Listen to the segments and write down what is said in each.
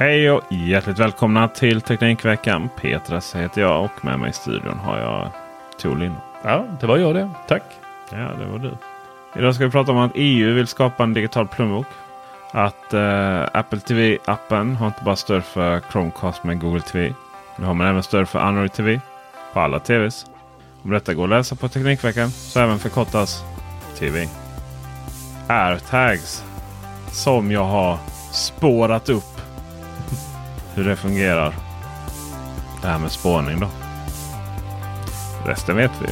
Hej och hjärtligt välkomna till Teknikveckan. Petras heter jag och med mig i studion har jag Tor Ja, det var jag det. Tack. Ja, det var du. Idag ska vi prata om att EU vill skapa en digital plånbok. Att uh, Apple TV-appen har inte bara stöd för Chromecast med Google TV. Nu har man även stöd för Android TV på alla TVs. Om detta går att läsa på Teknikveckan så även förkortas TV. AirTags som jag har spårat upp hur det fungerar. Det här med spårning då. Resten vet vi.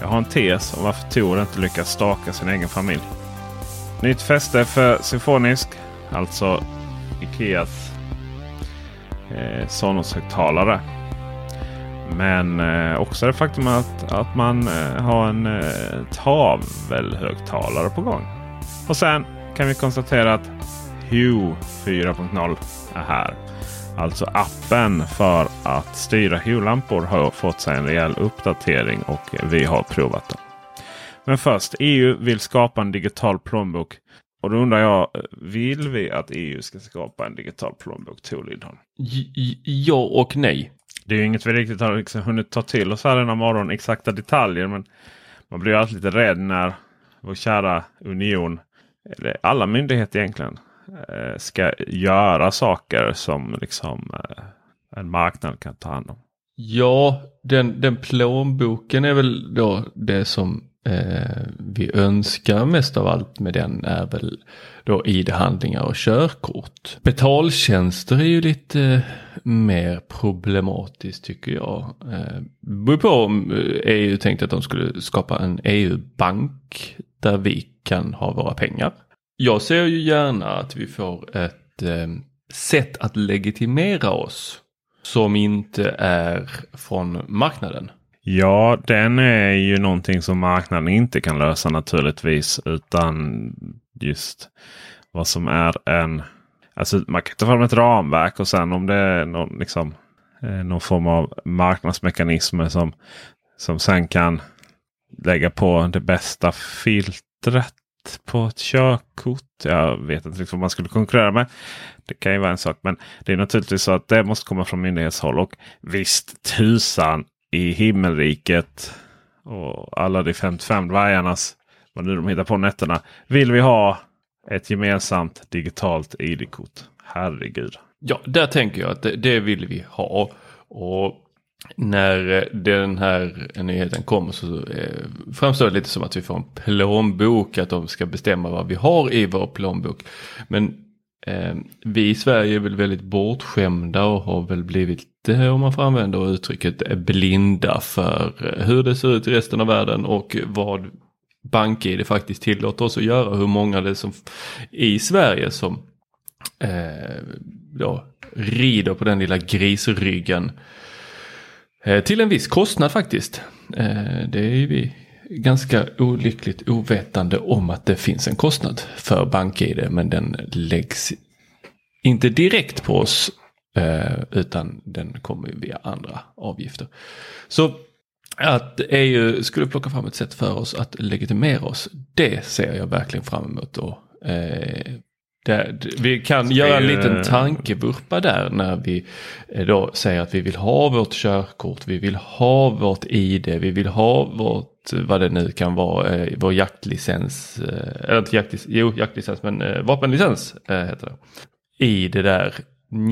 Jag har en tes om varför Tor inte lyckas staka sin egen familj. Nytt fäste för Symfonisk, alltså Ikeas eh, Sonos-högtalare. Men eh, också det faktum att, att man eh, har en eh, tavelhögtalare på gång. Och sen kan vi konstatera att Hue 4.0 är här. Alltså appen för att styra Hue-lampor har fått sig en rejäl uppdatering och vi har provat den. Men först, EU vill skapa en digital plånbok. Och då undrar jag, vill vi att EU ska skapa en digital plånbok? Tor Lindholm? Ja och nej. Det är ju inget vi riktigt har liksom hunnit ta till oss här denna morgon, exakta detaljer. Men man blir alltid lite rädd när vår kära union, eller alla myndigheter egentligen, Eh, ska göra saker som liksom eh, en marknad kan ta hand om. Ja, den, den plånboken är väl då det som eh, vi önskar mest av allt med den är väl då ID-handlingar och körkort. Betaltjänster är ju lite eh, mer problematiskt tycker jag. Eh, beror på om EU tänkte att de skulle skapa en EU-bank där vi kan ha våra pengar. Jag ser ju gärna att vi får ett eh, sätt att legitimera oss som inte är från marknaden. Ja, den är ju någonting som marknaden inte kan lösa naturligtvis. Utan just vad som är en... Alltså man kan ta fram ett ramverk och sen om det är någon, liksom, eh, någon form av marknadsmekanismer som, som sen kan lägga på det bästa filtret på ett körkort. Jag vet inte liksom vad man skulle konkurrera med. Det kan ju vara en sak. Men det är naturligtvis så att det måste komma från myndighetshåll. Och visst tusan i himmelriket och alla de 55 dvärgarnas, vad nu de hittar på nätterna, vill vi ha ett gemensamt digitalt ID-kort. Herregud. Ja, där tänker jag att det, det vill vi ha. Och när eh, den här nyheten kommer så eh, framstår det lite som att vi får en plånbok, att de ska bestämma vad vi har i vår plånbok. Men eh, vi i Sverige är väl väldigt bortskämda och har väl blivit, eh, om man får använda uttrycket, blinda för hur det ser ut i resten av världen och vad BankID faktiskt tillåter oss att göra. Hur många det är som i Sverige som eh, då rider på den lilla grisryggen Eh, till en viss kostnad faktiskt. Eh, det är vi ganska olyckligt ovetande om att det finns en kostnad för BankID men den läggs inte direkt på oss eh, utan den kommer via andra avgifter. Så att EU skulle plocka fram ett sätt för oss att legitimera oss, det ser jag verkligen fram emot. Då. Det, vi kan Ska göra en liten tankevurpa där när vi eh, då säger att vi vill ha vårt körkort, vi vill ha vårt ID, vi vill ha vårt, vad det nu kan vara, eh, vår jaktlicens, eh, eller inte jaktlicens, jo jaktlicens men vapenlicens heter det. I det där,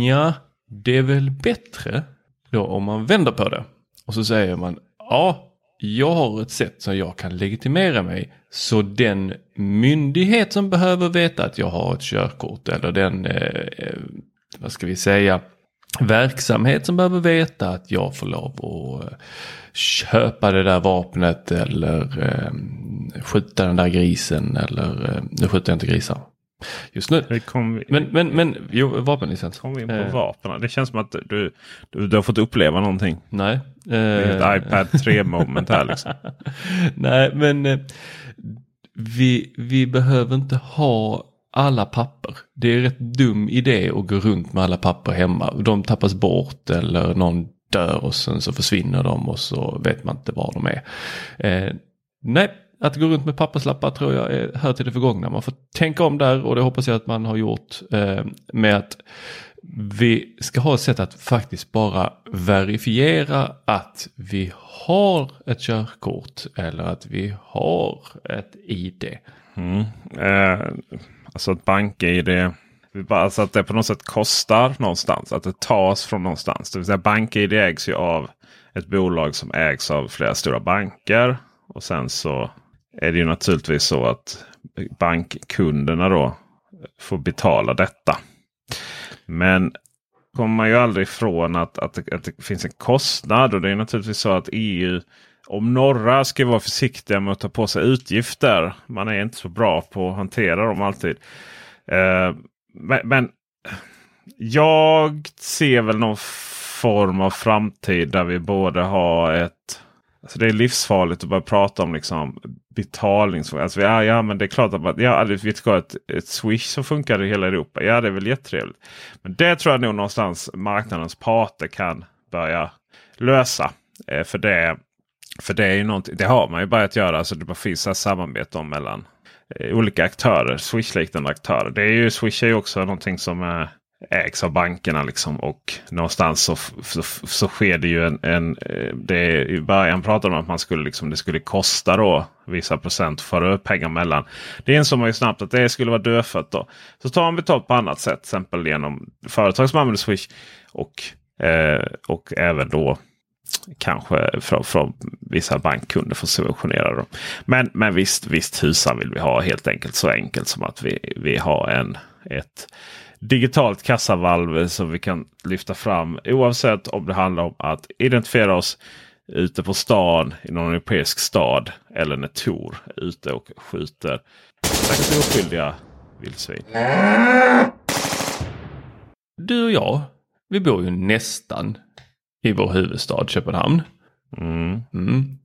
ja det är väl bättre då om man vänder på det och så säger man ja jag har ett sätt som jag kan legitimera mig så den myndighet som behöver veta att jag har ett körkort eller den, eh, eh vad ska vi säga, verksamhet som behöver veta att jag får lov att eh, köpa det där vapnet eller eh, skjuta den där grisen eller, eh, nu skjuter jag inte grisar just nu. Vi Men, men, men jo, vapenlicens. kom vi in på Eh, vapen. Det känns som att du, du, du har fått uppleva någonting. Nej. Eh, ett iPad 3 moment här liksom. Nej, men eh, vi, vi behöver inte ha alla papper. Det är rätt dum idé att gå runt med alla papper hemma. De tappas bort eller någon dör och sen så försvinner de och så vet man inte var de är. Eh, nej, att gå runt med papperslappar tror jag är, hör till det förgångna. Man får tänka om där och det hoppas jag att man har gjort eh, med att vi ska ha ett sätt att faktiskt bara verifiera att vi har ett körkort eller att vi har ett ID. Mm. Eh, alltså ett bank-id. Alltså att det på något sätt kostar någonstans. Att det tas från någonstans. Det vill säga bank-id ägs ju av ett bolag som ägs av flera stora banker. Och sen så är det ju naturligtvis så att bankkunderna då får betala detta. Men kommer man ju aldrig ifrån att, att, det, att det finns en kostnad. Och det är naturligtvis så att EU om några ska vara försiktiga med att ta på sig utgifter. Man är inte så bra på att hantera dem alltid. Eh, men, men jag ser väl någon form av framtid där vi både har ett Alltså det är livsfarligt att börja prata om liksom betalnings... Alltså, ja, ja, men det är klart att man, ja, vi ska ha ett, ett Swish som funkar i hela Europa. Ja, det är väl jättetrevligt. Men det tror jag nog någonstans marknadens parter kan börja lösa. Eh, för det för det är ju någonting, det har man ju börjat göra. Alltså det finns ett samarbete om mellan eh, olika aktörer. Swish-liknande aktörer. Det är ju, Swish är ju också någonting som eh, ägs av bankerna. Liksom, och någonstans så, så, så sker det ju en... en eh, det I början pratade man om att man skulle, liksom, det skulle kosta då vissa procent för att upp pengar mellan. Det insåg man ju snabbt att det skulle vara dödfött. Då. Så tar man betalt på annat sätt. Till exempel genom företag som använder Swish. Och, eh, och även då kanske från, från vissa bankkunder får subventionera dem. Men, men visst, visst husan vill vi ha helt enkelt så enkelt som att vi, vi har en, ett digitalt kassavalv som vi kan lyfta fram oavsett om det handlar om att identifiera oss ute på stan i någon europeisk stad eller när Tor är ute och skjuter säkert oskyldiga vildsvin. Du och jag, vi bor ju nästan i vår huvudstad Köpenhamn. Mm. Mm.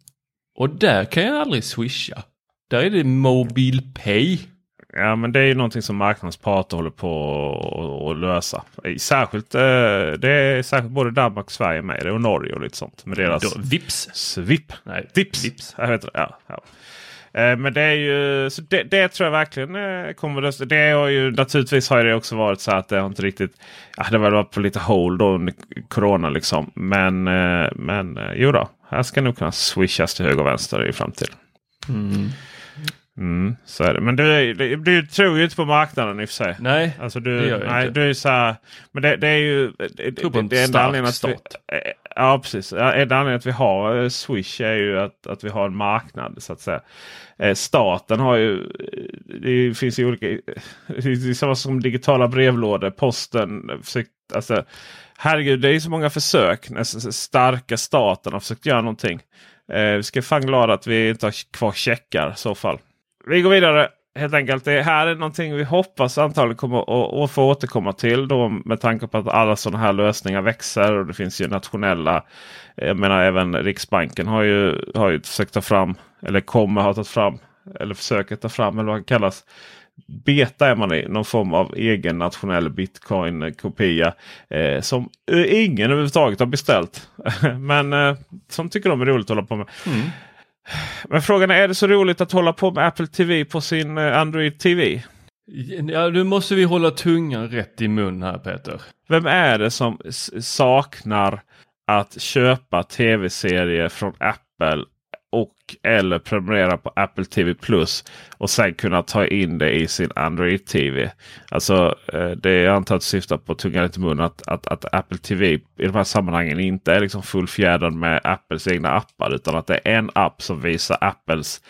Och där kan jag aldrig swisha. Där är det Mobilpay. Ja men det är ju någonting som marknadens parter håller på att lösa. Särskilt, eh, det är särskilt både Danmark och Sverige med det och Norge och lite sånt. Med deras Då, vips. Svip. Nej, Vips. Vips. Jag vet, ja, ja. Eh, Men det är ju så det, det tror jag verkligen eh, kommer lösa. Det har ju naturligtvis har det också varit så att det har inte riktigt. Ja, det har varit på lite hold då under corona liksom. Men, eh, men jo då, här ska nog kunna swishas till höger och vänster i framtiden. Mm. Mm, så är det. Men du, du, du tror ju inte på marknaden i och för sig. Nej, Alltså Det du, gör jag nej, inte. du är så här, men det, det är ju... Det, tror på en det stark anledningen att vi, stat. eh, Ja precis. Enda anledningen att vi har eh, Swish är ju att, att vi har en marknad så att säga. Eh, Staten har ju... eh, Det finns ju olika... Det är samma som digitala brevlådor. Posten. eh, alltså, herregud, det är ju så många försök. S- starka staten har försökt göra någonting. Eh, vi ska fan glada att vi inte har kvar checkar i så fall. Vi går vidare. Helt enkelt. Det här är någonting vi hoppas antagligen kommer att, få återkomma till. Då, med tanke på att alla sådana här lösningar växer. Och det finns ju nationella. Jag menar även Riksbanken har ju, har ju försökt ta fram. Eller kommer ha tagit fram. Eller försöker ta fram. Eller vad det kallas. Beta är man i. Någon form av egen nationell bitcoin-kopia. Eh, som eh, ingen överhuvudtaget har beställt. Men eh, som tycker de är roligt att hålla på med. Mm. Men frågan är, är det så roligt att hålla på med Apple TV på sin eh, Android TV? ja, nu måste vi hålla tungan rätt i mun här Peter. Vem är det som saknar att köpa tv-serier från Apple och eller prenumerera på Apple TV Plus och sen kunna ta in det i sin Android TV. Alltså eh, det jag antar att syftar på tungan rätt i munnen. att, att, att Apple TV i de här sammanhangen inte är liksom fullfjädrad med Apples egna appar utan att det är en app som visar Apples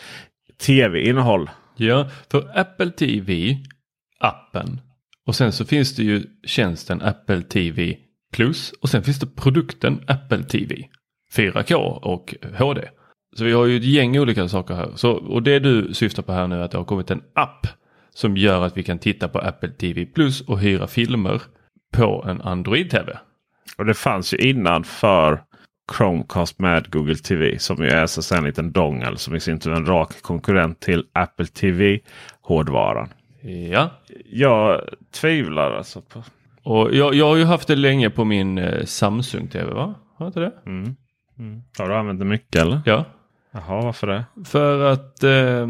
tv-innehåll. Ja, för Apple TV, appen. Och sen så finns det ju tjänsten Apple TV Plus. Och sen finns det produkten Apple TV. 4K och HD. Så vi har ju ett gäng olika saker här. Så, och det du syftar på här nu är att det har kommit en app som gör att vi kan titta på Apple TV Plus och hyra filmer på en Android-TV. Och det fanns ju innan för Chromecast med Google TV som ju är så en liten dongel som i sin tur är en rak konkurrent till Apple TV-hårdvaran. Ja. Jag tvivlar alltså på... Och jag, jag har ju haft det länge på min eh, Samsung TV va? Har jag inte det? Mm. Mm. Har du använt det mycket eller? Ja. Jaha, varför det? För att eh,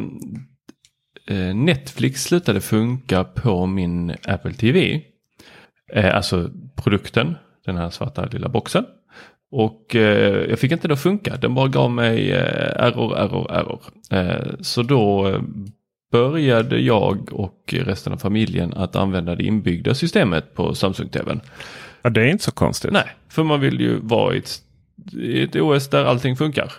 eh, Netflix slutade funka på min Apple TV. Eh, alltså produkten, den här svarta lilla boxen. Och eh, jag fick inte det att funka. Den bara gav mig eh, error, error, error. Eh, så då eh, började jag och resten av familjen att använda det inbyggda systemet på Samsung-TVn. Ja, det är inte så konstigt. Nej, för man vill ju vara i ett, i ett OS där allting funkar.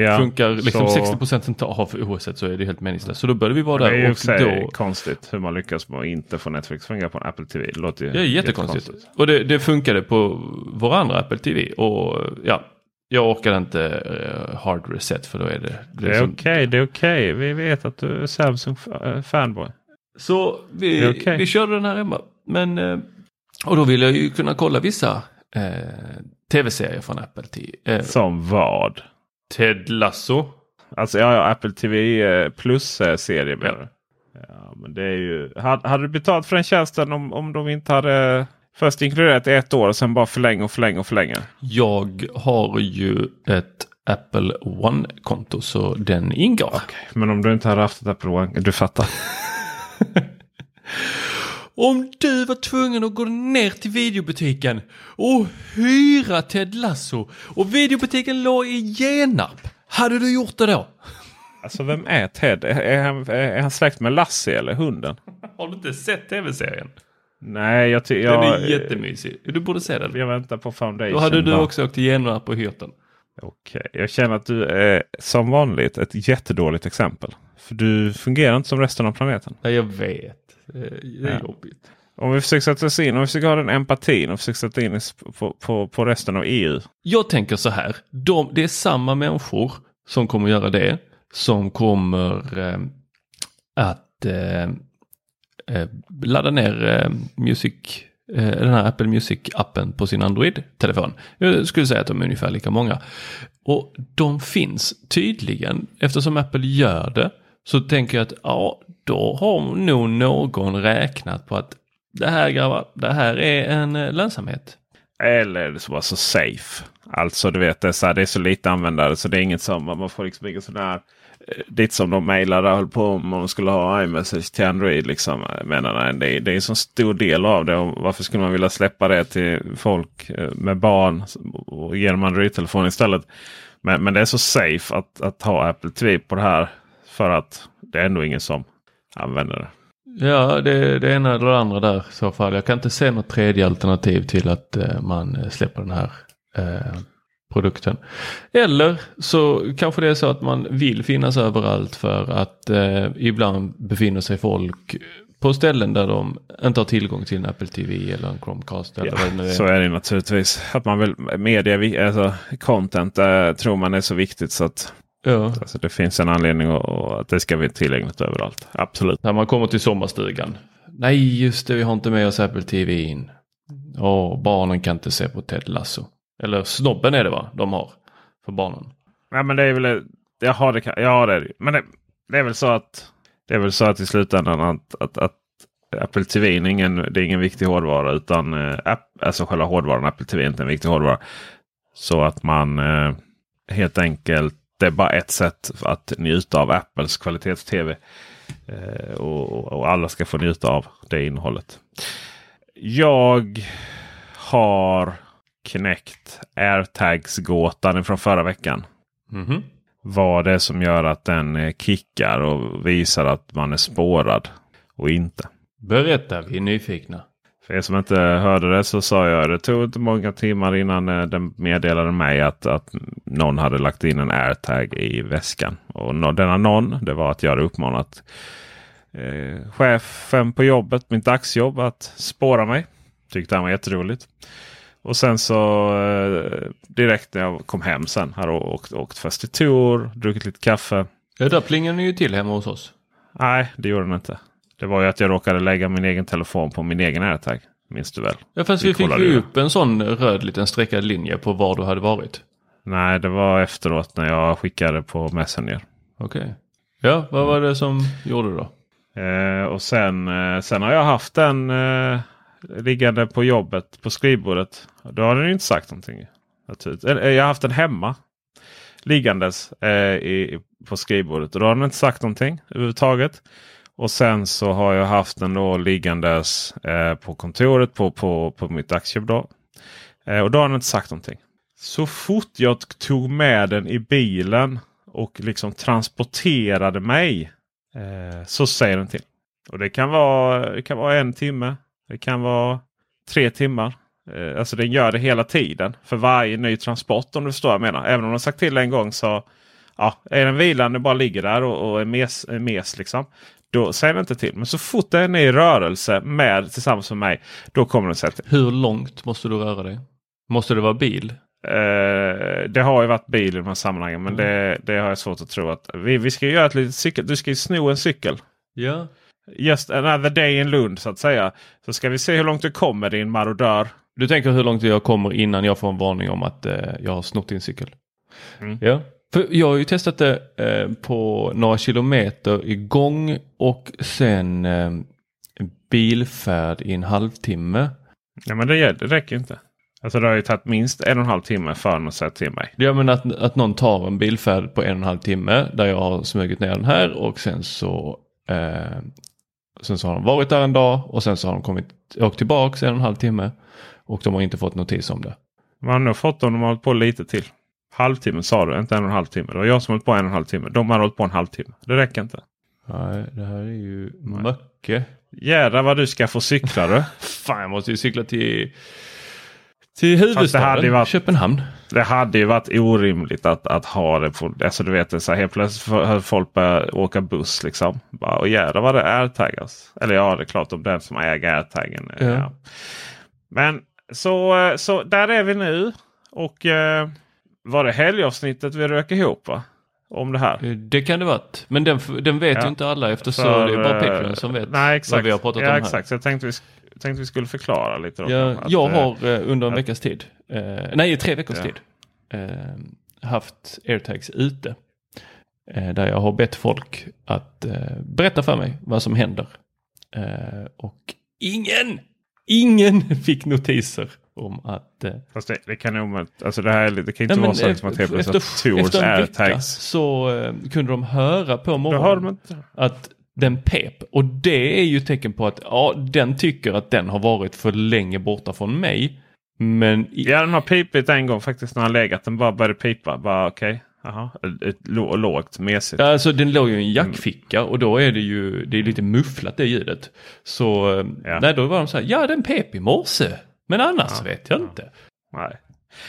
Ja, funkar liksom så- 60 procent inte av OS så är det helt meningslöst. Så då började vi vara Det är där ju och sig då... konstigt hur man lyckas med att inte få Netflix fungera på en Apple TV. Det låter ju Det är jättekonstigt. Och det, det funkade på vår andra Apple TV. Och ja, jag orkade inte eh, hard reset för då är det... Det är liksom- okej, det är okej. Vi vet att du är Samsung eh, fanboy. Så vi, Det okej. vi körde den här hemma. Men, eh, och då ville jag ju kunna kolla vissa eh, tv-serier från Apple TV. Som vad? Ted Lasso. Alltså ja, ja Apple TV eh, Plus-serie menar Ja. Ja, men det är ju... Hade, hade du betalt för den tjänsten om, om de inte hade först inkluderat i ett år och sen bara förlänga och förlänga och förlänga? Jag har ju ett Apple One-konto så den ingår. Men om du inte hade haft ett Apple One, du fattar. Om du var tvungen att gå ner till videobutiken och hyra Ted Lasso och videobutiken låg i Genarp. Hade du gjort det då? Alltså vem är Ted? Är, han, är han släkt med Lassie eller hunden? Har du inte sett tv-serien? Nej, jag, ty- Den är jättemysig. Du borde se den. jag väntar på Foundation. Då hade du också åkt till Genarp och hyrt den. Okej, jag känner att du är som vanligt ett jättedåligt exempel. För du fungerar inte som resten av planeten. Nej, jag vet. Det är Ja. jobbigt. Om vi försöker sätta oss in, om vi försöker ha den empatin och försöker sätta in oss på, på, på resten av EU. Jag tänker så här. De, det är samma människor som kommer göra det. Som kommer eh, att eh, eh, ladda ner eh, Music, eh, den här Apple Music-appen på sin Android-telefon. Jag skulle säga att de är ungefär lika många. Och de finns tydligen, eftersom Apple gör det, så tänker jag att ja, då har nog någon räknat på att det här grabbar, det här är en eh, lönsamhet. Eller det så var så safe. Alltså du vet det är så, här, det är så lite användare så det är inget som man får liksom ingen sån här eh, som de mejlade och höll på om man skulle ha iMessage till Android. Liksom. Menar, nej, det, är, det är en så stor del av det. Och varför skulle man vilja släppa det till folk eh, med barn och ge dem Android-telefon istället? Men, men det är så safe att, att ha Apple TV på det här. För att det är ändå ingen som använder det. Ja, det, det ena eller det andra där i så fall. Jag kan inte se något tredje alternativ till att eh, man eh, släpper den här eh, produkten. Eller så kanske det är så att man vill finnas överallt för att eh, ibland befinner sig folk på ställen där de inte har tillgång till en Apple TV eller en Chromecast. Eller vad det nu är. Så är det naturligtvis. Att man vill media, alltså content eh, tror man är så viktigt så att Ja. alltså, det finns en anledning att det ska bli tillgängligt överallt. Absolut. När man kommer till sommarstugan. Nej, just det, vi har inte med oss Apple TV in. Åh, barnen kan inte se på Ted Lasso. Eller snobben är det va, de har. För barnen. Ja, men det är väl, jaha, det kan, ja, det är det. Men det, det är väl så att det är väl så att i slutändan att, att, att Apple TV är ingen, det är ingen viktig hårdvara. Utan eh, app, alltså själva hårdvaran Apple TV är inte en viktig hårdvara. Så att man eh, helt enkelt, det är bara ett sätt att njuta av Apples kvalitets-TV. Eh, och, och alla ska få njuta av det innehållet. Jag har knäckt AirTags-gåtan från förra veckan. Mhm. Vad det är som gör att den eh, kickar och visar att man är spårad och inte. Berätta, vi är nyfikna. För er som inte hörde det så sa jag det tog inte många timmar innan eh, den meddelade mig att, att någon hade lagt in en airtag i väskan. Och denna någon, det var att jag hade uppmanat eh, chefen på jobbet, mitt dagsjobb, att spåra mig. Tyckte han var jätteroligt. Och sen så eh, direkt när jag kom hem sen, hade jag åkt, åkt först till Tor, druckit lite kaffe. Ja, där plingade ni ju till hemma hos oss. Nej, det gjorde den inte. Det var ju att jag råkade lägga min egen telefon på min egen AirTag. Minns du väl? Ja fast Vi vi, fick ju upp en sån röd liten streckad linje på var du hade varit. Nej, det var efteråt när jag skickade på Messenger. Okej. Ja, vad var det som gjorde då? Eh, och sen, eh, sen har jag haft den eh, liggande på jobbet på skrivbordet. Då har den inte sagt någonting. Eh, Jag har haft den hemma. Liggandes eh, i, på skrivbordet. Och då har den inte sagt någonting överhuvudtaget. Och sen så har jag haft den då liggandes eh, på kontoret på, på, på mitt aktiebolag. Eh, och då har den inte sagt någonting. Så fort jag tog med den i bilen och liksom transporterade mig eh, så säger den till. Och det kan, vara, det kan vara en timme. Det kan vara tre timmar. Eh, alltså den gör det hela tiden. För varje ny transport om du förstår vad jag menar. Även om de sagt till en gång så ja, är den vilande bara ligger där och, och är mes, är mes liksom. Då säger den inte till. Men så fort den är i rörelse med tillsammans med mig. Då kommer den säga till. Hur långt måste du röra dig? Måste det vara bil? Eh, det har ju varit bil i de här sammanhangen. Men det, det har jag svårt att tro att. Vi, vi ska göra ett litet cykel. Du ska ju sno en cykel. Ja. Just another day in Lund så att säga. Så ska vi se hur långt du kommer din marodör. Du tänker hur långt jag kommer innan jag får en varning om att eh, jag har snott din cykel? Mm. Ja. För jag har ju testat det eh, på några kilometer igång och sen eh, bilfärd i en halvtimme. Ja, men det, gäller- det räcker inte. Alltså det har ju tagit minst en och en halv timme för den att säga till mig. Ja men att, att någon tar en bilfärd på en och en halv timme där jag har smugit ner den här och sen så eh, Sen så har de varit där en dag och sen så har de kommit, åkt tillbaks en och en halv timme. Och de har inte fått notis om det. Man har nog fått dem de har hållit på lite till. Halvtimme sa du, inte en och en halv timme. Det var jag som hållit på en och en halv timme. De har hållit på en halvtimme. Det räcker inte. Nej, det här är ju mycket. Jädrar vad du ska få cykla du. Fan, jag måste ju cykla till, till huvudstaden, varit- Köpenhamn. Det hade ju varit orimligt att, att ha det på... Alltså du vet, det så här, helt plötsligt har folk börjar åka buss liksom. Bara, och jädrar vad det är airtagas. Eller ja, det är klart om den som äger airtagen. Ja. Ja. Men så, så där är vi nu. Och eh, var det helgavsnittet vi rök ihop va? Om det här. Eh, Det kan det varit. Men den, den vet Ja. ju inte alla eftersom För, det är bara eh, Patreon som vet nej, exakt. vad vi har pratat ja, om här. exakt. Så jag tänkte vi, tänkte vi skulle förklara lite. Då, Ja, att, jag eh, har under en att- veckas tid, eh, nej tre veckors Ja. tid, eh, haft airtags ute. Eh, där jag har bett folk att berätta för mig vad som händer. Och ingen, ingen fick notiser om att eh, Fast det, det kan nog alltså det här det kan inte Nej, vara så att helt efter, plötsligt Tours airtags. så eh, kunde de höra på morgonen att den pep och det är ju tecken på att ja, den tycker att den har varit för länge borta från mig. Men i, Ja, den har pipit en gång faktiskt när han legat. Den bara började pipa. Bara okej. Ett lå- lågt, mesigt. alltså den låg ju i en jackficka och då är det ju det är lite mufflat det ljudet. Så eh, Ja. nej, då var de så här, ja den pep i morse. Men annars vet jag inte. Nej.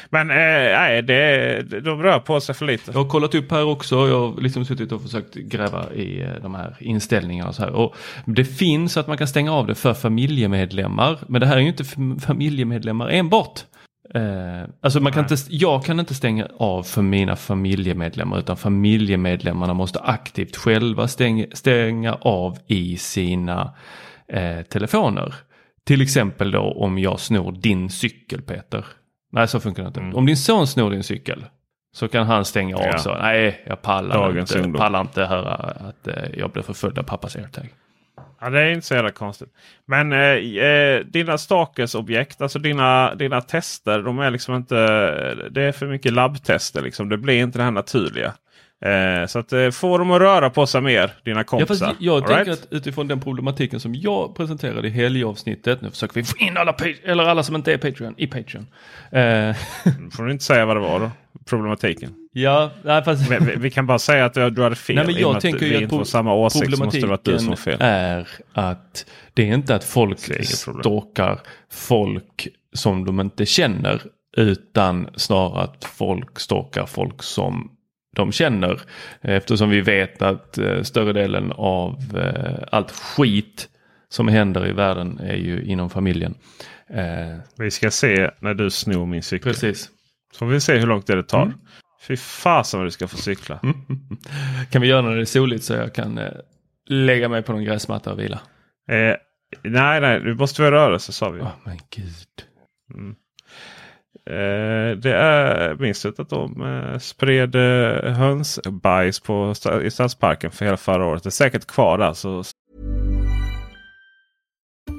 Men eh, nej, det, de rör på sig för lite. Jag har kollat upp här också. Jag har liksom suttit och försökt gräva i eh, de här inställningarna och så här. Och det finns att man kan stänga av det för familjemedlemmar. Men det här är ju inte fam- familjemedlemmar enbart. Eh, alltså man kan Nej. inte, jag kan inte stänga av för mina familjemedlemmar utan familjemedlemmarna måste aktivt själva stänga, stänga av i sina eh, telefoner. Till exempel då om jag snor din cykel Peter. Nej så funkar det inte. Mm. Om din son snor din cykel så kan han stänga av Ja. så. Nej jag pallar Dagens inte, ungdom. pallar inte höra att eh, jag blir förföljd av pappas airtag. Ja, det är inte så jävla konstigt. Men eh, eh, dina stalkersobjekt, alltså dina, dina tester, de är liksom inte... Det är för mycket labbtester liksom. Det blir inte det här naturliga. Eh, så att eh, få dem att röra på sig mer, dina Ja, kompisar. fast jag All tänker right? att utifrån den problematiken som jag presenterade i helgavsnittet. Nu försöker vi få in alla, eller alla som inte är Patreon i Patreon. Eh, får du inte säga vad det var då? Problematiken. ja, nej, fast Men vi, vi kan bara säga att du, hade fel. Nej, men jag att tänker vi att inte får samma åsikt så måste det vara du som fel. är att det är inte att folk stalkar folk som de inte känner. Utan snarare att folk stalkar folk som de känner. Eftersom vi vet att eh, större delen av eh, allt skit som händer i världen är ju inom familjen. Eh, Vi ska se när du snor min cykel. precis. Så får vi se hur långt det tar. Mm. Fy fasen vad du ska få cykla. Kan vi göra när det är soligt så jag kan eh, lägga mig på någon gräsmatta och vila. Eh, nej, nej, du måste vara i rörelse sa vi. Oh, men gud. Eh, Eh, det är minst att de eh, spred eh, hönsbajs på, i stadsparken för hela förra året. Det är säkert kvar där. Så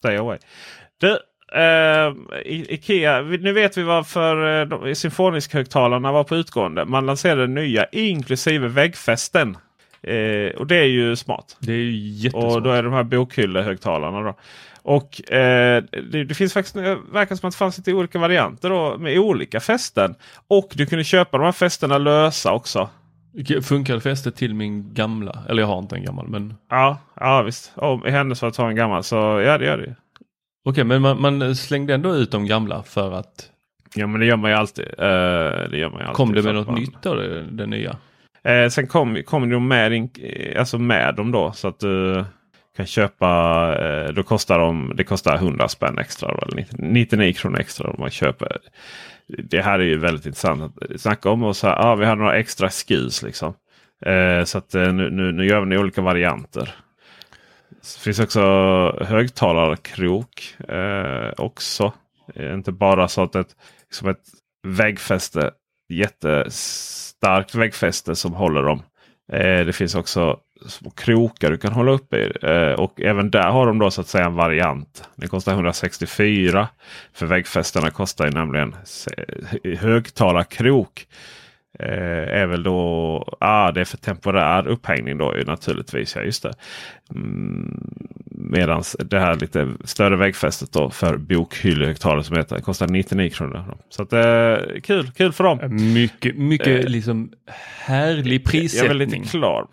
Stay away. Du, eh, Ikea, nu vet vi varför eh, symfonisk-högtalarna var på utgående. Man lanserade nya inklusive väggfästen. Eh, och det är ju smart. Det är ju jättesmart. Och då är det de här bokhyllehögtalarna. Då. Och eh, det, det finns faktiskt, det verkar som att det fanns lite olika varianter då, med olika fästen. Och du kunde köpa de här fästena lösa också. Funkar fästet till min gamla? Eller jag har inte en gammal men Ja, ja visst. Om, I för att ha en gammal så ja det gör det. Okej men man, man slängde ändå ut de gamla för att Ja men det gör man ju alltid. Eh, det gör man alltid kom det med något man- nytt av det, det nya? Eh, sen kom, kom de med, eh, alltså med dem då så att du kan köpa. Eh, då kostar de, det kostar 100 spänn extra. Då, eller 99 kronor extra om man köper. Det här är ju väldigt intressant. att Snacka om och så här, ah, vi har några extra skis liksom. Eh, så att eh, nu, nu, nu gör vi olika varianter. Det finns också högtalarkrok eh, också. Eh, inte bara så att ett, som ett väggfäste. Jättestarkt väggfäste som håller dem. Eh, det finns också små krokar du kan hålla uppe i. Eh, och även där har de då så att säga en variant. Den kostar 164. För väggfästena kostar ju nämligen högtalarkrok. Eh, är väl då, ah, det är för temporär upphängning då ju naturligtvis. Ja, just det. Mm, Medan det här lite större väggfästet då för bokhyllehögtalare som heter kostar 99 kronor. Så att, eh, kul, kul för dem. Mycket, mycket Eh, liksom härlig Jag är prissättning. väl lite klar.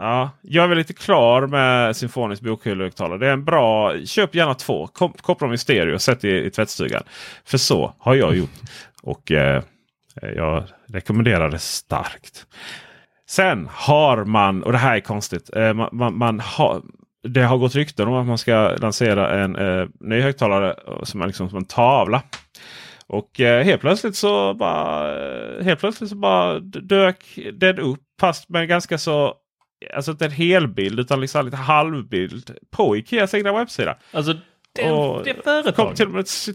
Ja, jag är väl lite klar med symfonisk bokhyllehögtalare. Det är en bra, köp gärna två. Kom, koppla dem i stereo och sätt i, i tvättstugan. För så har jag gjort. Och eh, jag rekommenderar det starkt. Sen har man, och det här är konstigt. Eh, man, man, man har, det har gått rykten om att man ska lansera en eh, ny högtalare eh, som är liksom som en tavla. Och eh, helt plötsligt så bara eh, helt plötsligt så bara dök den upp. Fast med ganska så Alltså inte en helbild utan liksom lite halvbild på Ikeas egna webbsida. Alltså det, Och det kom företaget. till och med ett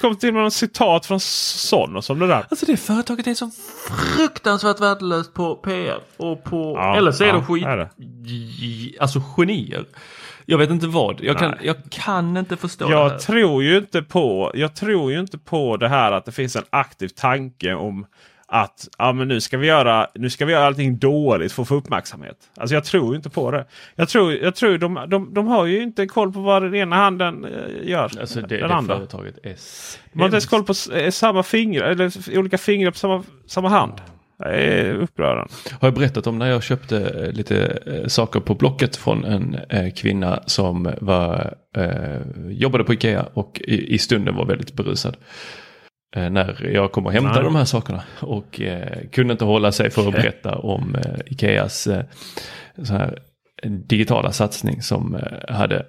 kom till och med ett citat från Sonos om det där. Alltså det företaget är så fruktansvärt värdelöst på PR och på... Ja, eller så är ja, de skit... är det. Alltså genier. Jag vet inte vad. Jag kan, jag kan inte förstå det här. Jag tror ju inte på. Jag tror ju inte på det här att det finns en aktiv tanke om att ja, men nu ska vi göra nu ska vi göra allting dåligt för att få uppmärksamhet. Alltså jag tror inte på det. Jag tror, jag tror de, de, de har ju inte koll på vad den ena handen eh, gör. Alltså det, den det andra. företaget är De har inte ens koll på eh, samma fingrar eller olika fingrar på samma, samma hand. Det är upprörande. Har jag berättat om när jag köpte eh, lite saker på Blocket från en kvinna som var, jobbade på Ikea och i, i stunden var väldigt berusad. Eh, när jag kom och hämtade Nej. de här sakerna och eh, kunde inte hålla sig för att berätta om eh, Ikeas eh, så här digitala satsning som eh, hade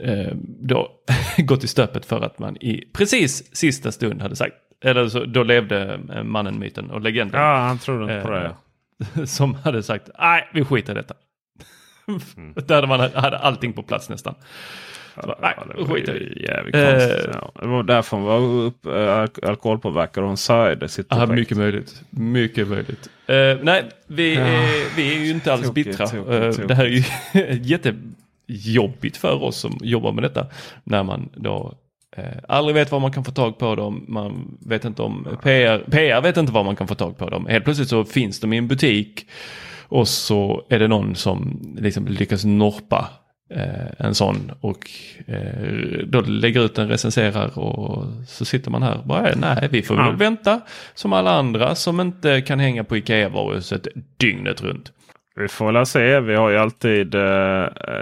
eh, då gått i stöpet för att man i precis sista stund hade sagt, eller så, då levde mannen, myten och legenden. Ja, han trodde inte på det. Som hade sagt, nej vi skiter i detta. Mm. Där man hade allting på plats nästan. Nej, det var ju i. jävligt Eh, konstigt. Ja. Det var därför hon var upp, äh, alk- alkoholpåverkad och hon sörjde sitt projekt. mycket möjligt. Mycket möjligt. Eh, nej, vi, Ja. är, vi är ju inte alls Tokigt, bittra. tokigt, Eh, tokigt. Det här är ju jättejobbigt för oss som jobbar med detta. När man då eh, aldrig vet var man kan få tag på dem. Man vet inte om PR, PR vet inte var man kan få tag på dem. Helt plötsligt så finns de i en butik. Och så är det någon som liksom lyckas norpa en sån och eh, då lägger ut en recenserar och så sitter man här bara, nej vi får väl Ja. vänta som alla andra som inte kan hänga på Ikea-varuhuset dygnet runt. Vi får väl se. Vi har ju alltid. Eh,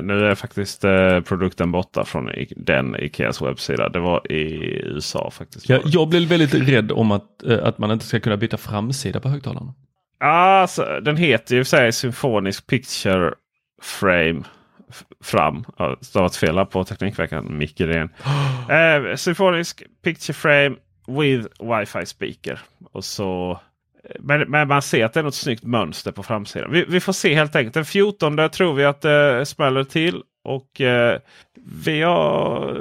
nu är faktiskt eh, produkten borta från den Ikeas webbsida. Det var i USA faktiskt. Jag, jag blev väldigt rädd om att, eh, att man inte ska kunna byta framsida på högtalarna. Alltså, den heter ju i och för sig Symphonisk Picture Frame. Fram. Ja, Stavat fel på Teknikveckan. Micke Rehn. eh, Symphonisk Picture Frame with Wi-Fi speaker. Och så men, men man ser att det är något snyggt mönster på framsidan. Vi, vi får se helt enkelt. Den 14 tror vi att det smäller till. Och eh, vi har...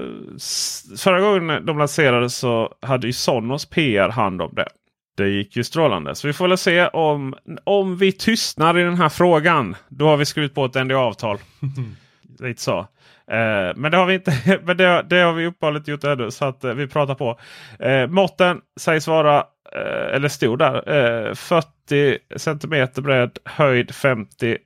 Förra gången de lanserades så hade ju Sonos PR hand om det. Det gick ju strålande. Så vi får väl se om, om vi tystnar i den här frågan. Då har vi skrivit på ett NDA-avtal. Lite så. Eh, men det har vi inte. Men det, det har vi uppehållet gjort ännu. Så att eh, vi pratar på. Eh, måtten sägs vara, eh, eller stod där, eh, 40 centimeter bredd, höjd 50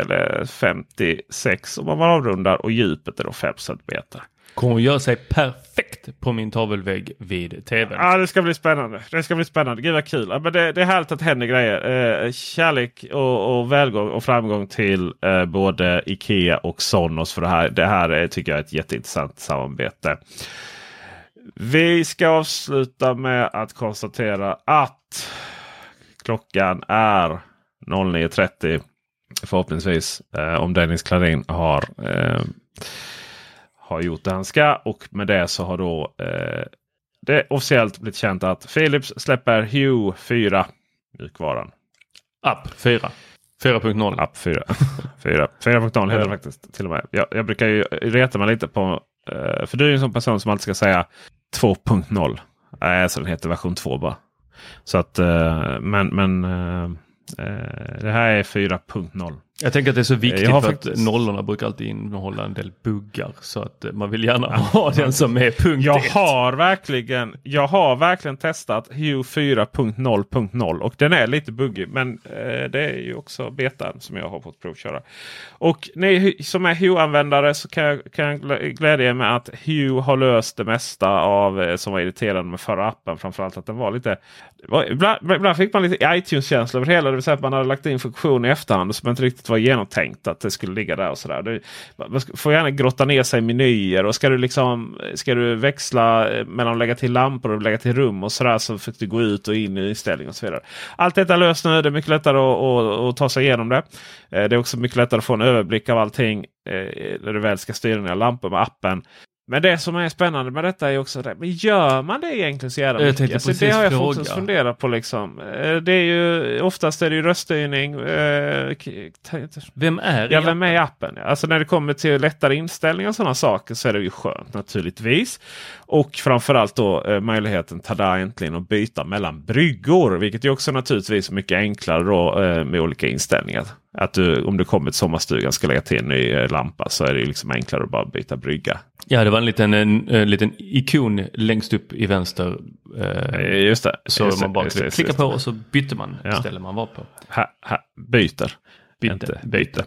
eller 56 om man avrundar och djupet är då 5 centimeter. Kommer att göra sig perfekt på min tavelvägg vid tvn. Ja, det ska bli spännande. Det ska bli spännande. Gud vad kul. Ja, Men det, det är härligt att det händer grejer. Eh, kärlek och, och välgång och framgång till eh, både Ikea och Sonos. För det här, det här är, tycker jag är ett jätteintressant samarbete. Vi ska avsluta med att konstatera att klockan är 09.30. Förhoppningsvis. Eh, om Dennis Klarin har eh, har gjort det han ska. Och med det så har då eh, det officiellt blivit känt att Philips släpper Hue 4. Mjukvaran. App 4. 4.0. App 4. 4. 4.0 heter det faktiskt till och med. Jag, jag brukar ju reta mig lite på. Eh, för du är ju en sån person som alltid ska säga 2.0. Nej, alltså den heter version 2 bara. Så att eh, men, men eh, eh, det här är 4.0. Jag tänker att det är så viktigt Jag har för faktiskt- att nollorna brukar alltid innehålla en del buggar. Så att eh, man vill gärna ha den som är punkt Jag ett. har verkligen, jag har verkligen testat Hue 4.0.0 och den är lite buggig. Men eh, det är ju också betan som jag har fått provköra. Och ni som är Hue-användare så kan jag, kan jag glä- glädja er med att Hue har löst det mesta av eh, som var irriterande med förra appen. Framförallt att den var lite... det Var, ibland, ibland fick man lite iTunes-känsla över hela. Det vill säga att man hade lagt in funktion i efterhand som inte riktigt var genomtänkt att det skulle ligga där och sådär. Det- Man får gärna grotta ner sig i menyer och ska du liksom ska du växla eh, mellan att lägga till lampor och lägga till rum och sådär så fick du gå ut och in i inställning och så vidare. Allt detta är löst nu. Det är mycket lättare att, att, att ta sig igenom det. Eh, det är också mycket lättare att få en överblick av allting eh, när du väl ska styra dina lampor med appen. Men det som är spännande med detta är också det. Men gör man det egentligen så jävla mycket? Alltså, det har jag fråga. faktiskt funderat på. Liksom. Eh, Det är ju, oftast är det ju röststyrning. eh, Vem är Ja, vem är i appen? Ja. Alltså när det kommer till lättare inställningar och sådana saker så är det ju skönt naturligtvis. Och framförallt då eh, möjligheten tada äntligen att byta mellan bryggor. Vilket är också naturligtvis mycket enklare då med olika inställningar. Att du, om du kommer till sommarstugan ska lägga till en ny eh, lampa så är det liksom enklare att bara byta brygga. Ja, det var en liten, en, en liten ikon längst upp i vänster. Eh, Eh, Just det. så just man bara just klickar just på och så bytte man Ja. ställe man var på. Ha, ha, byter. Byte, Inte byte.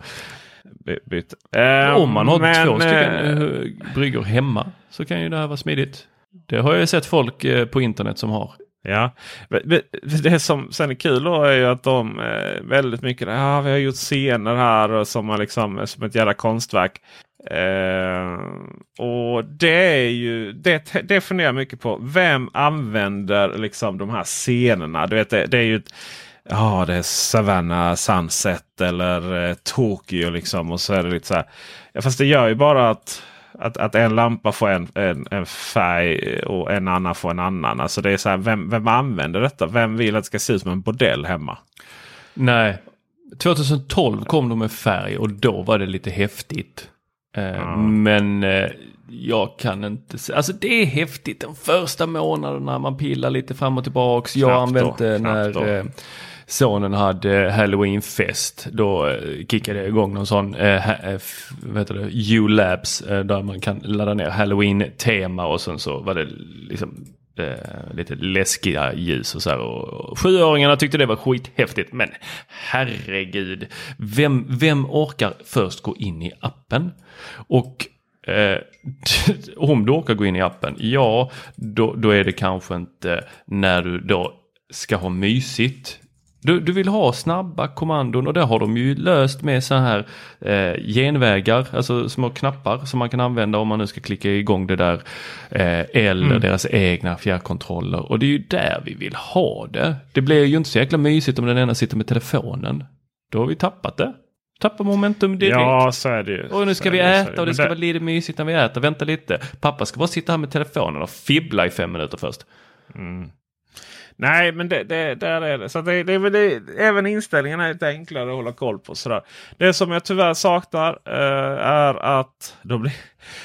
By, byter. Eh, Om man har men, två stycken eh, eh, bryggor hemma så kan ju det här vara smidigt. Det har jag sett folk eh, på internet som har. Ja, det som sen är kul då är ju att de eh, väldigt mycket, ja vi har gjort scener här som, är liksom, som ett jävla konstverk. Eh, och det är ju, det, det funderar jag mycket på. Vem använder liksom de här scenerna? Du vet, det, det är ju ett, ja det är Savannah Sunset eller eh, Tokyo liksom. Och så är det lite så här. Ja, fast det gör ju bara att, att, att en lampa får en, en, en färg och en annan får en annan. Alltså det är så här, vem, vem använder detta? Vem vill att det ska se ut som en bordell hemma? Nej, 2012 kom de med färg och då var det lite häftigt. Eh, Men eh, jag kan inte se, alltså det är häftigt de första månaderna man pillar lite fram och tillbaks. Jag Knappt använde då, det när eh, sonen hade eh, halloweenfest. Då eh, kickade jag igång någon sån, eh, eh vad heter det, U-labs eh, där man kan ladda ner halloween-tema och sen så var det liksom eh, lite läskiga ljus och så här. Och, och sjuåringarna tyckte det var skithäftigt. Men herregud, vem, vem orkar först gå in i appen? Och eh, om du orkar gå in i appen, ja, då, då är det kanske inte när du då ska ha mysigt. Du, du vill ha snabba kommandon och det har de ju löst med så här eh, genvägar, alltså små knappar som man kan använda om man nu ska klicka igång det där. Eh, eller deras egna fjärrkontroller och det är ju där vi vill ha det. Det blir ju inte så jäkla mysigt om den ena sitter med telefonen. Då har vi tappat det. Tappar momentum direkt. Ja, så är det ju. Och nu ska vi det, äta och det ska vara lite mysigt när vi äter. Vänta lite. Pappa ska bara sitta här med telefonen och fibbla i fem minuter först. Nej, men det, det, där är det. Så att det, det, det, även inställningarna är lite enklare att hålla koll på. Sådär. Det som jag tyvärr saknar eh, är att de blir,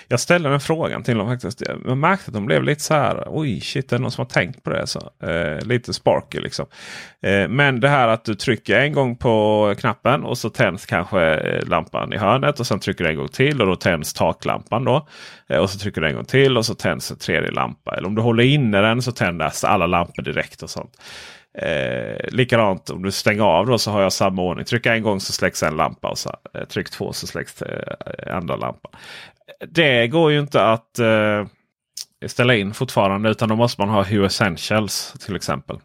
jag ställde den frågan till dem faktiskt. Jag märkte att de blev lite så här. Oj, shit, det är någon som har tänkt på det. Så, eh, lite sparky liksom. Eh, men det här att du trycker en gång på knappen och så tänds kanske eh, lampan i hörnet. Och sen trycker du en gång till och då tänds taklampan. Då. Eh, och så trycker du en gång till och så tänds en tredje lampa. Eller om du håller inne den så tänds alla lampor direkt. och sånt. Eh, likadant om du stänger av då så har jag samma ordning. Trycka en gång så släcks en lampa. och så, eh, Tryck två så släcks eh, andra lampan. Det går ju inte att eh, ställa in fortfarande utan då måste man ha Hue Essentials till exempel.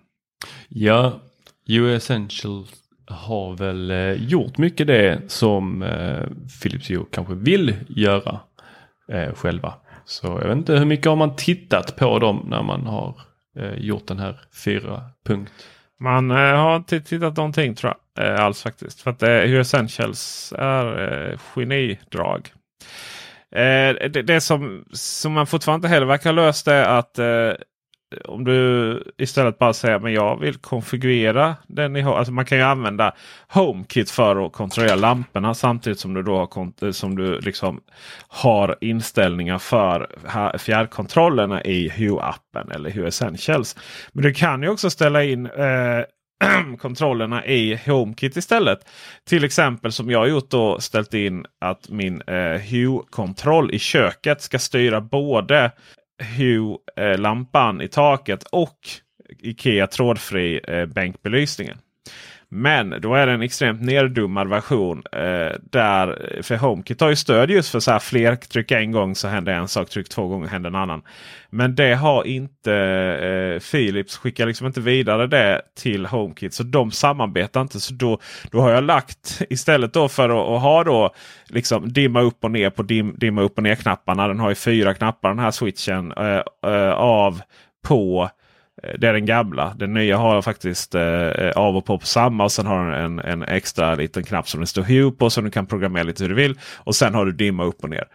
Ja, Hue Essentials har väl eh, gjort mycket det som eh, Philips Hue kanske vill göra eh, själva. Så jag vet inte hur mycket har man tittat på dem när man har Eh, gjort den här fyra punkt. Man eh, har inte tittat någonting tror jag eh, alls faktiskt. För att eh, Hue Essentials är eh, genidrag. Eh, det, det som, som man fortfarande inte heller verkar ha löst är att eh, om du istället bara säger men jag vill konfigurera den ni har. Alltså man kan ju använda HomeKit för att kontrollera lamporna samtidigt som du då har, som du liksom har inställningar för fjärrkontrollerna i Hue-appen eller Hue Essentials. Men du kan ju också ställa in eh, kontrollerna i HomeKit istället. Till exempel som jag har gjort då ställt in att min eh, Hue-kontroll i köket ska styra både Hue-lampan eh, i taket och Ikea trådfri eh, bänkbelysningen. Men då är det en extremt nerdummad version. Eh, där, eh, för HomeKit har ju stöd just för så här fler tryck en gång så händer en sak. Tryck två gånger händer en annan. Men det har inte eh, Philips. Skickar liksom inte vidare det till HomeKit. Så de samarbetar inte. Så då, då har jag lagt istället då för att, att ha då liksom dimma upp och ner på dim, dimma upp och ner knapparna. Den har ju fyra knappar den här switchen. Eh, eh, av på Eh, Eh, det är den gamla. Den nya har faktiskt eh, eh, av och på på samma. Och sen har den en, en extra liten knapp som det står Hue på. Som du kan programmera lite hur du vill. Och sen har du dimma upp och ner.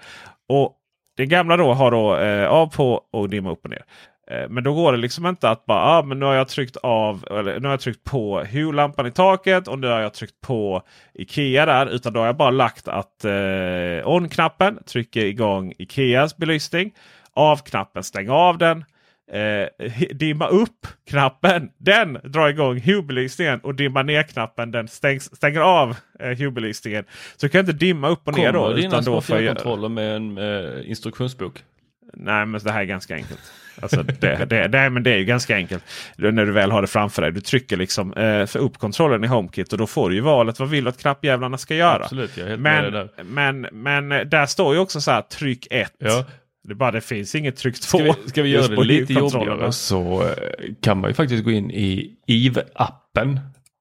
Och Den gamla då har då eh, av på och dimma upp och ner. Eh, Men då går det liksom inte att bara ah, men nu har jag tryckt av eller nu har jag tryckt på Hue-lampan i taket och nu har jag tryckt på Ikea där. Utan då har jag bara lagt att eh, on-knappen trycker igång Ikeas belysning. Av-knappen stänger av den. Eh, dimma upp-knappen den drar igång Hue-belysningen och dimma ner-knappen den stängs, stänger av eh, Hue-belysningen. Så du kan inte dimma upp och ner då. Kommer dina små fjärrkontroller med en eh, instruktionsbok? Nej, men det här är ganska enkelt. Alltså det, det, det, men det är ju ganska enkelt. När du väl har det framför dig. Du trycker liksom eh, för upp kontrollen i HomeKit och då får du ju valet. Vad vill du att knappjävlarna ska göra? Absolut, men, men, men eh, där står ju också så här tryck 1. Ja. Det, är bara, det finns inget tryck 2. Ska vi, ska vi göra det lite jobbigare så eh, kan man ju faktiskt gå in i IV-appen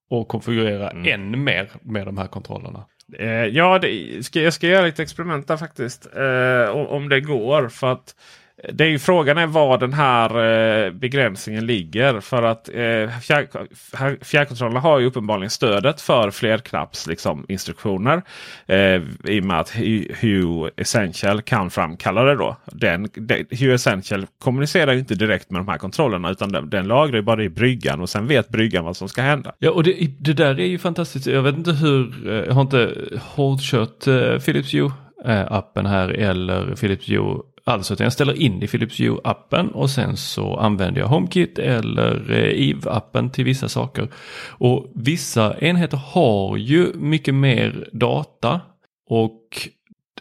och konfigurera Mm. än mer med de här kontrollerna. Eh, ja, det, ska, jag ska göra lite experiment där faktiskt. Eh, om, om det går. För att det är ju frågan är var den här eh, begränsningen ligger. För att eh, fjärrkontrollerna har ju uppenbarligen stödet för flerknapps liksom, instruktioner. Eh, I och med att Hue Essential kan framkalla det då. Den, Hue Essential kommunicerar ju inte direkt med de här kontrollerna utan den, den lagrar ju bara i bryggan och sen vet bryggan vad som ska hända. Ja och det, det där är ju fantastiskt. Jag vet inte hur, jag har inte hårdkört Philips Hue-appen här eller Philips Hue Alltså att jag ställer in i Philips Hue appen och sen så använder jag HomeKit eller eh, Eve-appen till vissa saker. Och vissa enheter har ju mycket mer data och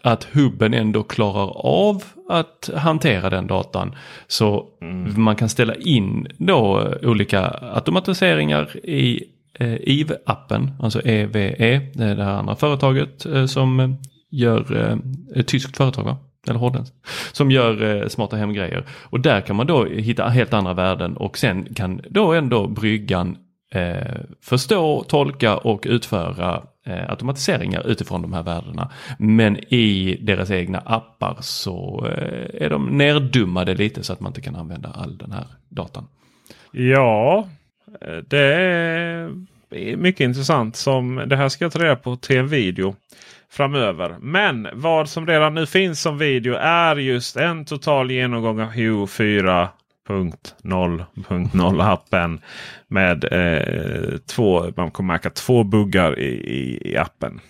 att hubben ändå klarar av att hantera den datan. Så mm. man kan ställa in då olika automatiseringar i eh, Eve-appen, alltså EVE, det är det här andra företaget eh, som gör, eh, ett tyskt företag va? Eller holländskt, som gör eh, smarta hemgrejer. Och där kan man då hitta helt andra värden och sen kan då ändå bryggan eh, förstå, tolka och utföra eh, automatiseringar utifrån de här värdena. Men i deras egna appar så eh, är de nerdummade lite så att man inte kan använda all den här datan. Ja, eh, det är mycket intressant. som Det här ska jag ta reda på till en video framöver. Men vad som redan nu finns som video är just en total genomgång av Hue 4.0.0 appen. Med eh, två, man kommer märka två buggar i, i, i appen.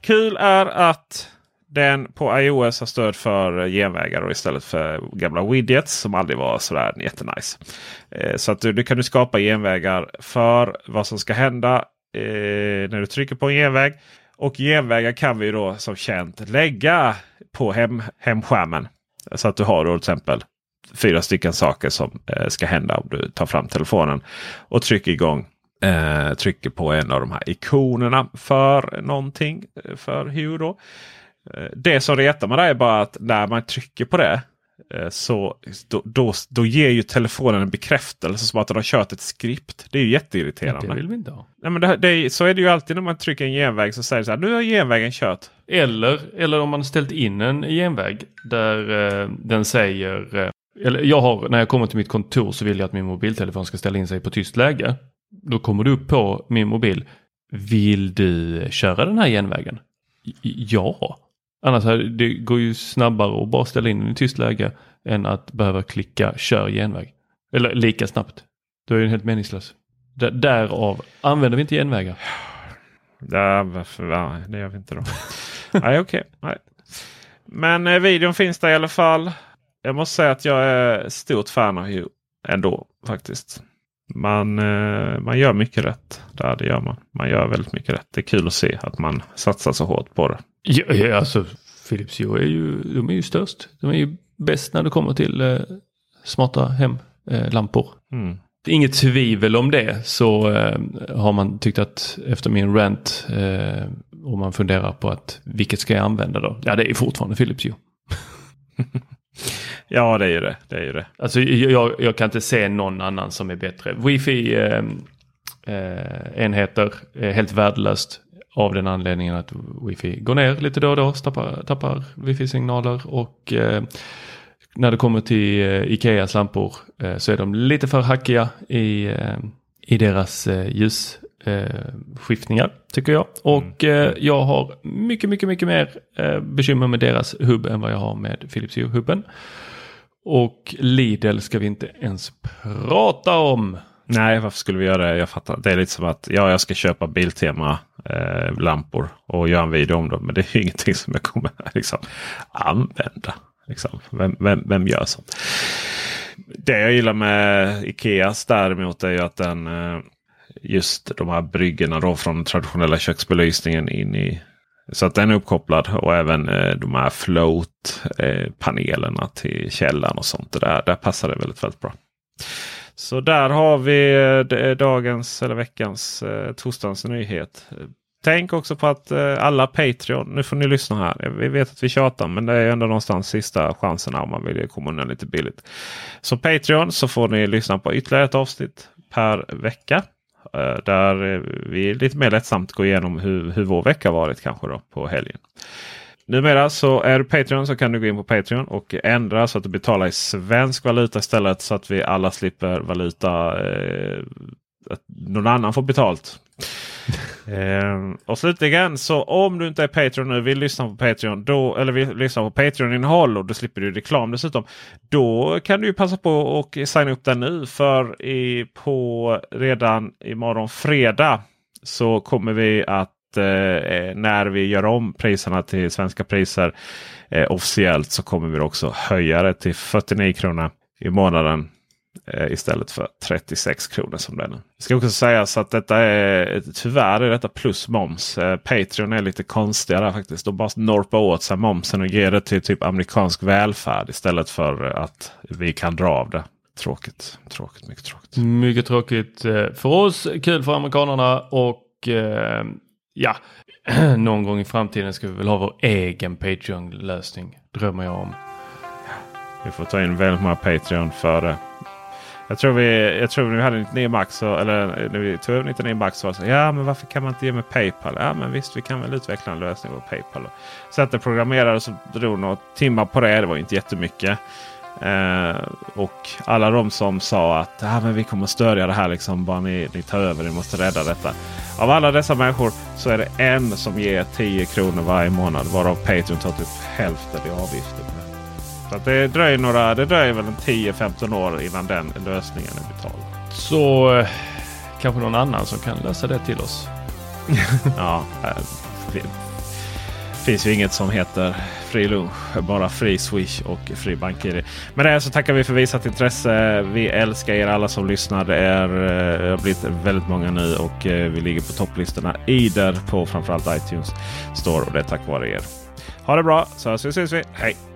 Kul är att den på iOS har stöd för genvägar och istället för gamla widgets som aldrig var sådär jättenice. Eh, så att du, du kan du skapa genvägar för vad som ska hända eh, när du trycker på en genväg. Och genvägar kan vi då som känt lägga på hem, hemskärmen. Så att du har då till exempel fyra stycken saker som eh, ska hända om du tar fram telefonen och trycker igång. Eh, trycker på en av de här ikonerna för någonting. Eh, för hur då. Eh, det som retar mig är bara att när man trycker på det så då, då, då, ger ju telefonen en bekräftelse som att den har kört ett skript. Det är ju jätteirriterande. Det vill vi inte ha. Nej, men det, det, så är det ju alltid när man trycker en genväg så säger det så här. Nu har genvägen kört. Eller, eller om man ställt in en genväg där eh, den säger eh, eller jag har, när jag kommer till mitt kontor så vill jag att min mobiltelefon ska ställa in sig på tyst läge. Då kommer det upp på min mobil. Vill du köra den här genvägen? Ja. Annars det går ju snabbare att bara ställa in den i tyst läge än att behöva klicka kör genväg. Eller lika snabbt. Då är den helt meningslös. därav använder vi inte genvägar. Ja, varför, det gör vi inte då. Nej, okej. Okay. Men eh, videon finns där i alla fall. Jag måste säga att jag är stort fan av Hue ändå faktiskt. Man, eh, man gör mycket rätt. Där, det gör man. Man gör väldigt mycket rätt. Det är kul att se att man satsar så hårt på det. Ja, ja alltså Philips Hue är ju, de är ju störst. De är ju bäst när det kommer till eh, smarta hemlampor. Eh, mm. Inget tvivel om det så eh, har man tyckt att efter min rant eh, och man funderar på att vilket ska jag använda då? Ja, det är fortfarande Philips Hue. ja, det är ju det. det, är ju det. Alltså, jag, jag kan inte se någon annan som är bättre. Wifi eh, eh, enheter är helt värdelöst. Av den anledningen att wifi går ner lite då och då, tappar, tappar wifi-signaler och eh, när det kommer till eh, Ikeas lampor eh, så är de lite för hackiga i, eh, i deras eh, ljusskiftningar tycker jag. Och mm. jag har mycket, mycket, mycket mer bekymmer med deras hubb än vad jag har med Philips Hue-hubben. Och Lidl ska vi inte ens prata om. Nej, varför skulle vi göra det? Jag fattar. Det är lite som att ja, jag ska köpa Biltema eh, lampor och göra en video om dem. Men det är ju ingenting som jag kommer liksom, använda. Liksom. Vem, vem, vem gör sånt? Det jag gillar med Ikeas däremot är ju att den eh, just de här bryggorna då från den traditionella köksbelysningen in i så att den är uppkopplad och även eh, de här float-panelerna eh, till källan och sånt. där, där passar det väldigt, väldigt bra. Så där har vi eh, dagens eller veckans eh, torsdagens nyhet. Tänk också på att eh, alla Patreon, nu får ni lyssna här. Vi vet att vi tjatar men det är ändå någonstans sista chansen om man vill komma undan lite billigt. Så Patreon så får ni lyssna på ytterligare ett avsnitt per vecka. Eh, där vi lite mer lättsamt går igenom hur, hur vår vecka varit kanske då på helgen. Numera så är du Patreon så kan du gå in på Patreon och ändra så att du betalar i svensk valuta istället. Så att vi alla slipper valuta. Eh, att någon annan får betalt eh, och slutligen så om du inte är Patreon nu vill lyssna på Patreon. Då, eller vill lyssna på Patreon-innehåll och då slipper du reklam dessutom. Då kan du ju passa på och signa upp den nu. För i, på redan imorgon fredag så kommer vi att eh, eh, när vi gör om priserna till svenska priser eh, officiellt så kommer vi också höja det till 49 kronor i månaden istället för 36 kronor som nu. Det ska också sägas att detta är tyvärr är detta plus moms. Eh, Patreon är lite konstigare faktiskt. De bara norpar åt sig momsen och ger det till typ amerikansk välfärd istället för att vi kan dra av det. Tråkigt, tråkigt, mycket tråkigt. Mycket tråkigt eh, för oss, kul för amerikanerna och eh, ja, någon gång i framtiden ska vi väl ha vår egen Patreon-lösning. Drömmer jag om. Vi får ta in väldigt många Patreon för det. Jag tror vi, jag tror vi hade 99 max. Eller när vi tog över 99 max så var det så. Ja men varför kan man inte ge med Paypal? Ja men visst vi kan väl utveckla en lösning på Paypal. Så att det programmerade så drog några timmar på det. Det var inte jättemycket. Eh, och alla de som sa att ah, men vi kommer stödja det här. Liksom, bara ni, ni tar över, ni måste rädda detta. Av alla dessa människor så är det en som ger 10 kronor varje månad. Varav Patreon tar typ hälften i avgifter. Så att det dröjer, några, det dröjer väl 10-15 år innan den lösningen är betald. Så eh, kanske någon annan som kan lösa det till oss. ja, det finns ju inget som heter fri lunch. Bara fri Swish och fri BankID. Med det så tackar vi för visat intresse. Vi älskar er alla som lyssnar. Det är, det har blivit väldigt många nu och vi ligger på topplistorna i där på framförallt iTunes Store. Och det är tack vare er. Ha det bra så ses vi. Hej!